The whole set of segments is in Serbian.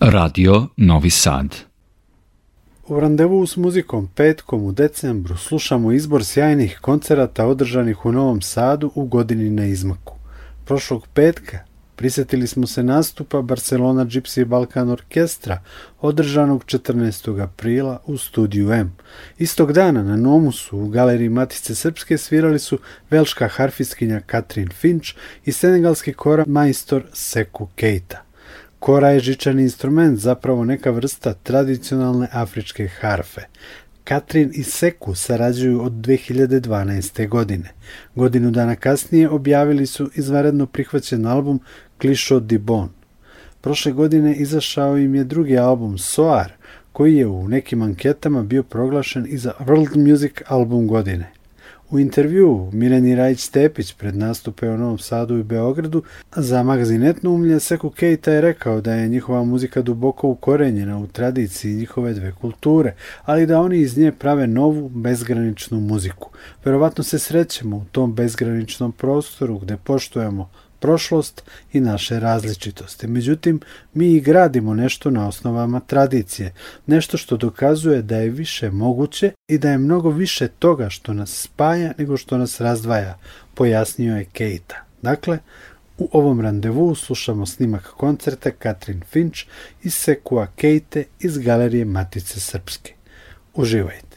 Radio Novi Sad. U randevu s muzikom petkom u decembru slušamo izbor sjajnih koncerata održanih u Novom Sadu u godini na izmaku. Prošlog petka prisjetili smo se nastupa Barcelona Gypsy Balkan Orkestra održanog 14. aprila u studiju M. Istog dana na Nomusu u galeriji Matice Srpske svirali su velška harfiskinja Katrin Finch i senegalski kora majstor Seku Keita. Kora je žičani instrument, zapravo neka vrsta tradicionalne afričke harfe. Katrin i Seku sarađuju od 2012. godine. Godinu dana kasnije objavili su izvaredno prihvaćen album Clichot di Bon. Prošle godine izašao im je drugi album Soar, koji je u nekim anketama bio proglašen i za World Music album godine. U intervju Mireni Rajić-Stepić pred nastupe u Novom Sadu i Beogradu za magazin Etno Seku Keita je rekao da je njihova muzika duboko ukorenjena u tradiciji njihove dve kulture, ali da oni iz nje prave novu, bezgraničnu muziku. Verovatno se srećemo u tom bezgraničnom prostoru gde poštujemo prošlost i naše različitosti. Međutim, mi i gradimo nešto na osnovama tradicije, nešto što dokazuje da je više moguće i da je mnogo više toga što nas spaja nego što nas razdvaja, pojasnio je Keita. Dakle, u ovom randevu slušamo snimak koncerta Katrin Finch iz Sekua Keite iz galerije Matice Srpske. Uživajte!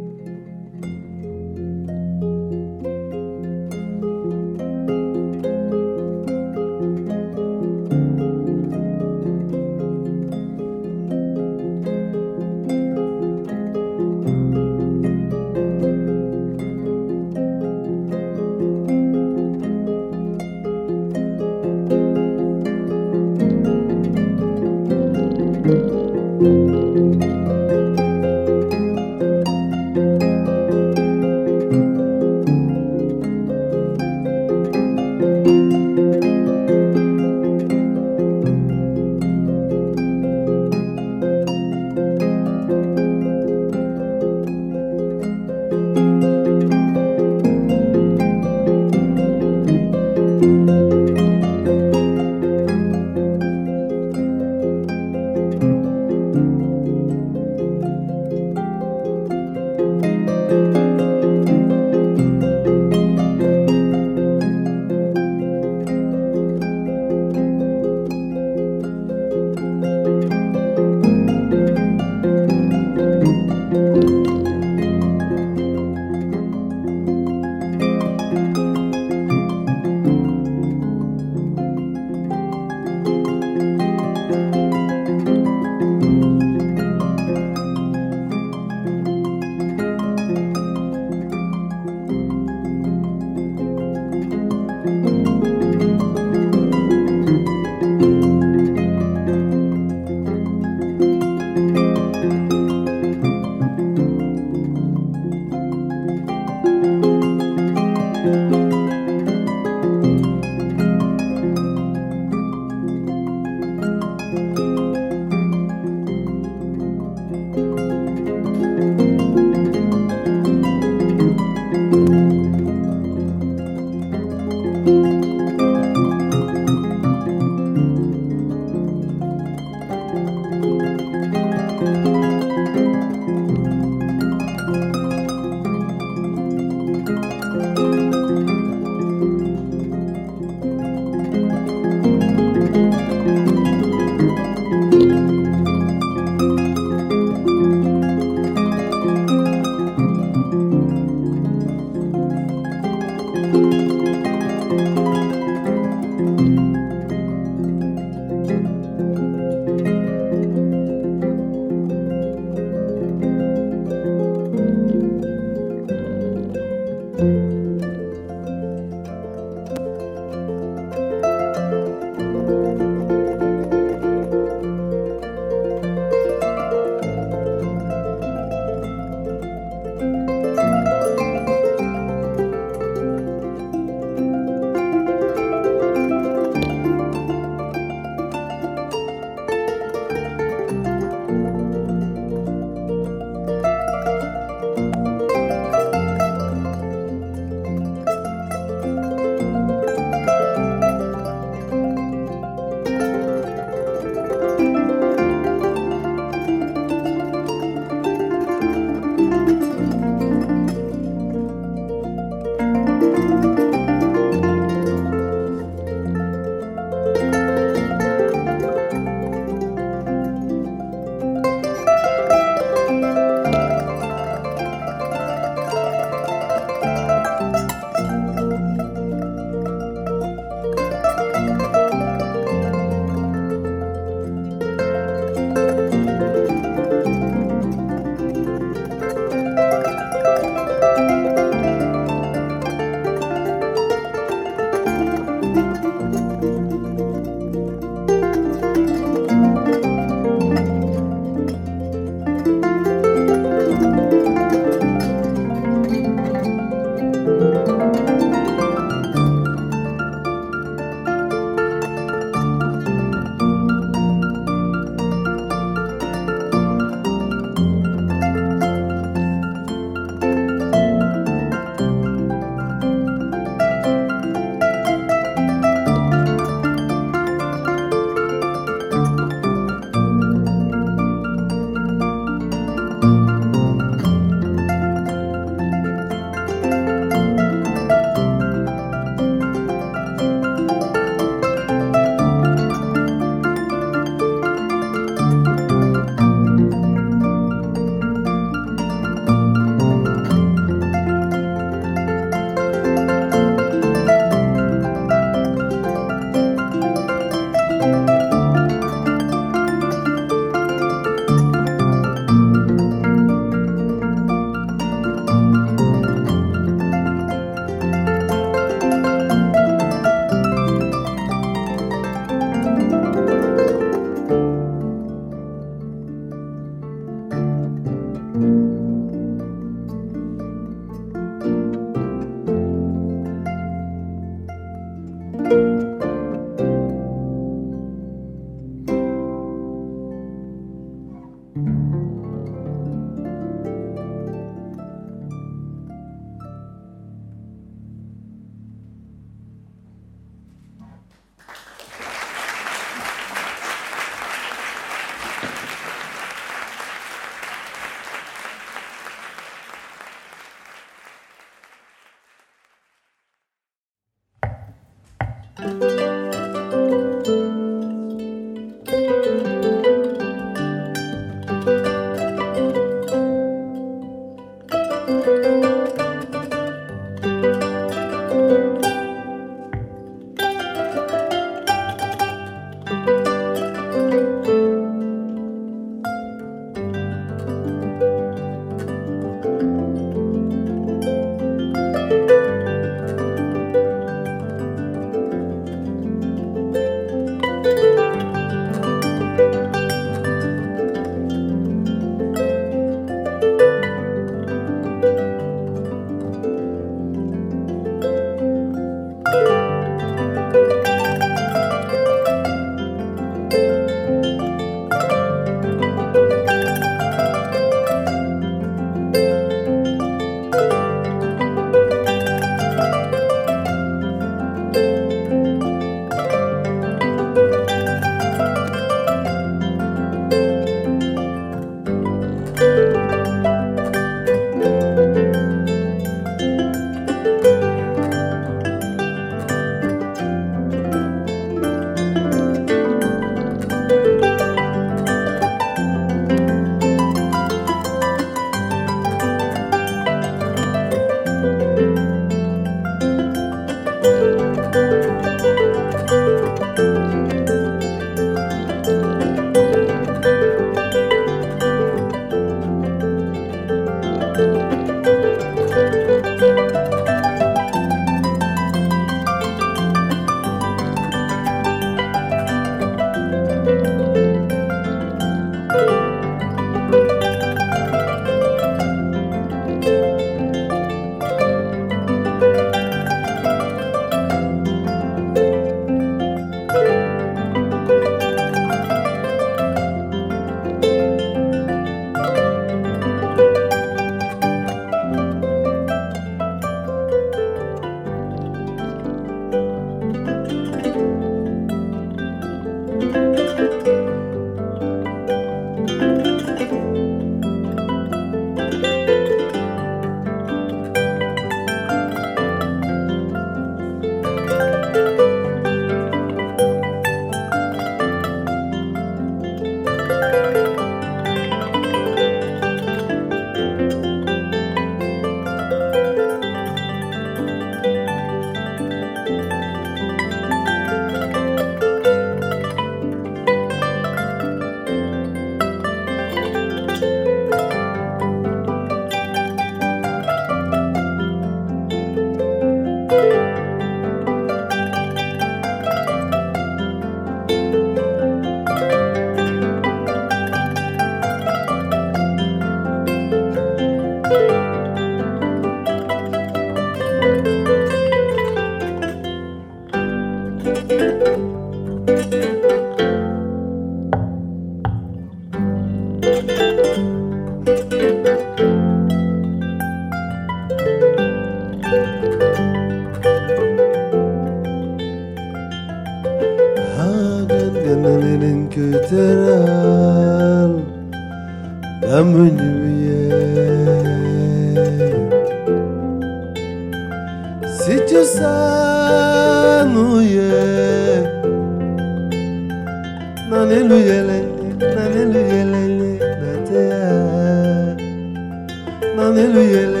Hallelujah.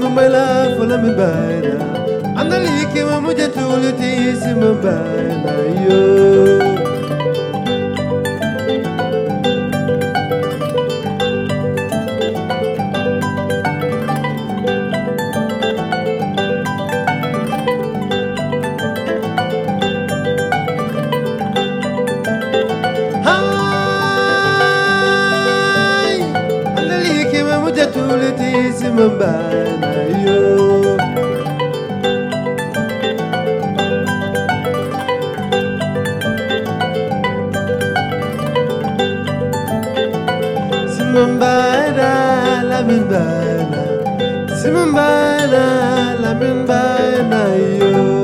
my bella for me bella and the leak in my mujatuli is my bella you banayo Simumbana la minbana Simumbana la minbana yo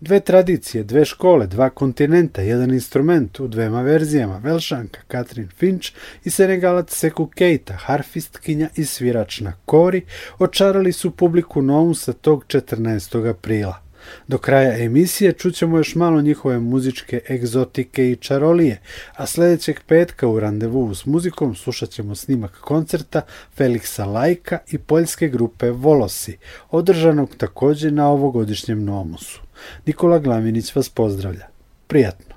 Dve tradicije, dve škole, dva kontinenta, jedan instrument u dvema verzijama, Velšanka Katrin Finch i Senegalac Seku Keita, harfistkinja i svirač na kori, očarali su publiku Nomusa tog 14. aprila. Do kraja emisije čućemo još malo njihove muzičke egzotike i čarolije, a sljedećeg petka u randevu s muzikom slušat ćemo snimak koncerta Feliksa Lajka i poljske grupe Volosi, održanog također na ovogodišnjem Nomusu. Nikola Glavinić vas pozdravlja. Prijatno!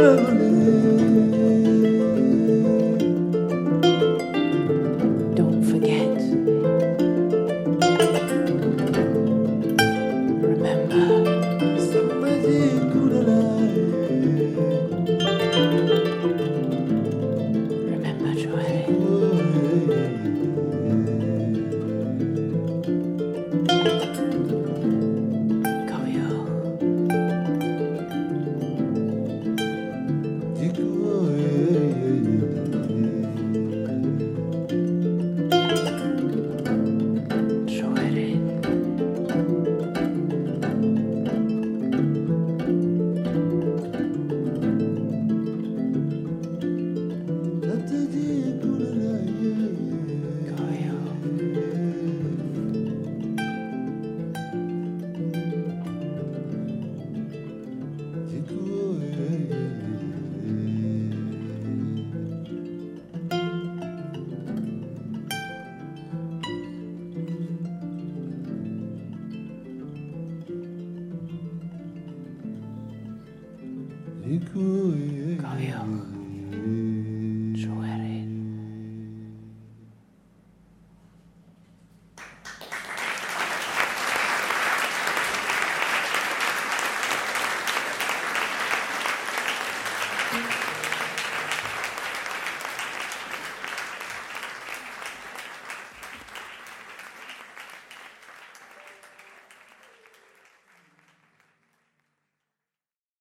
Oh.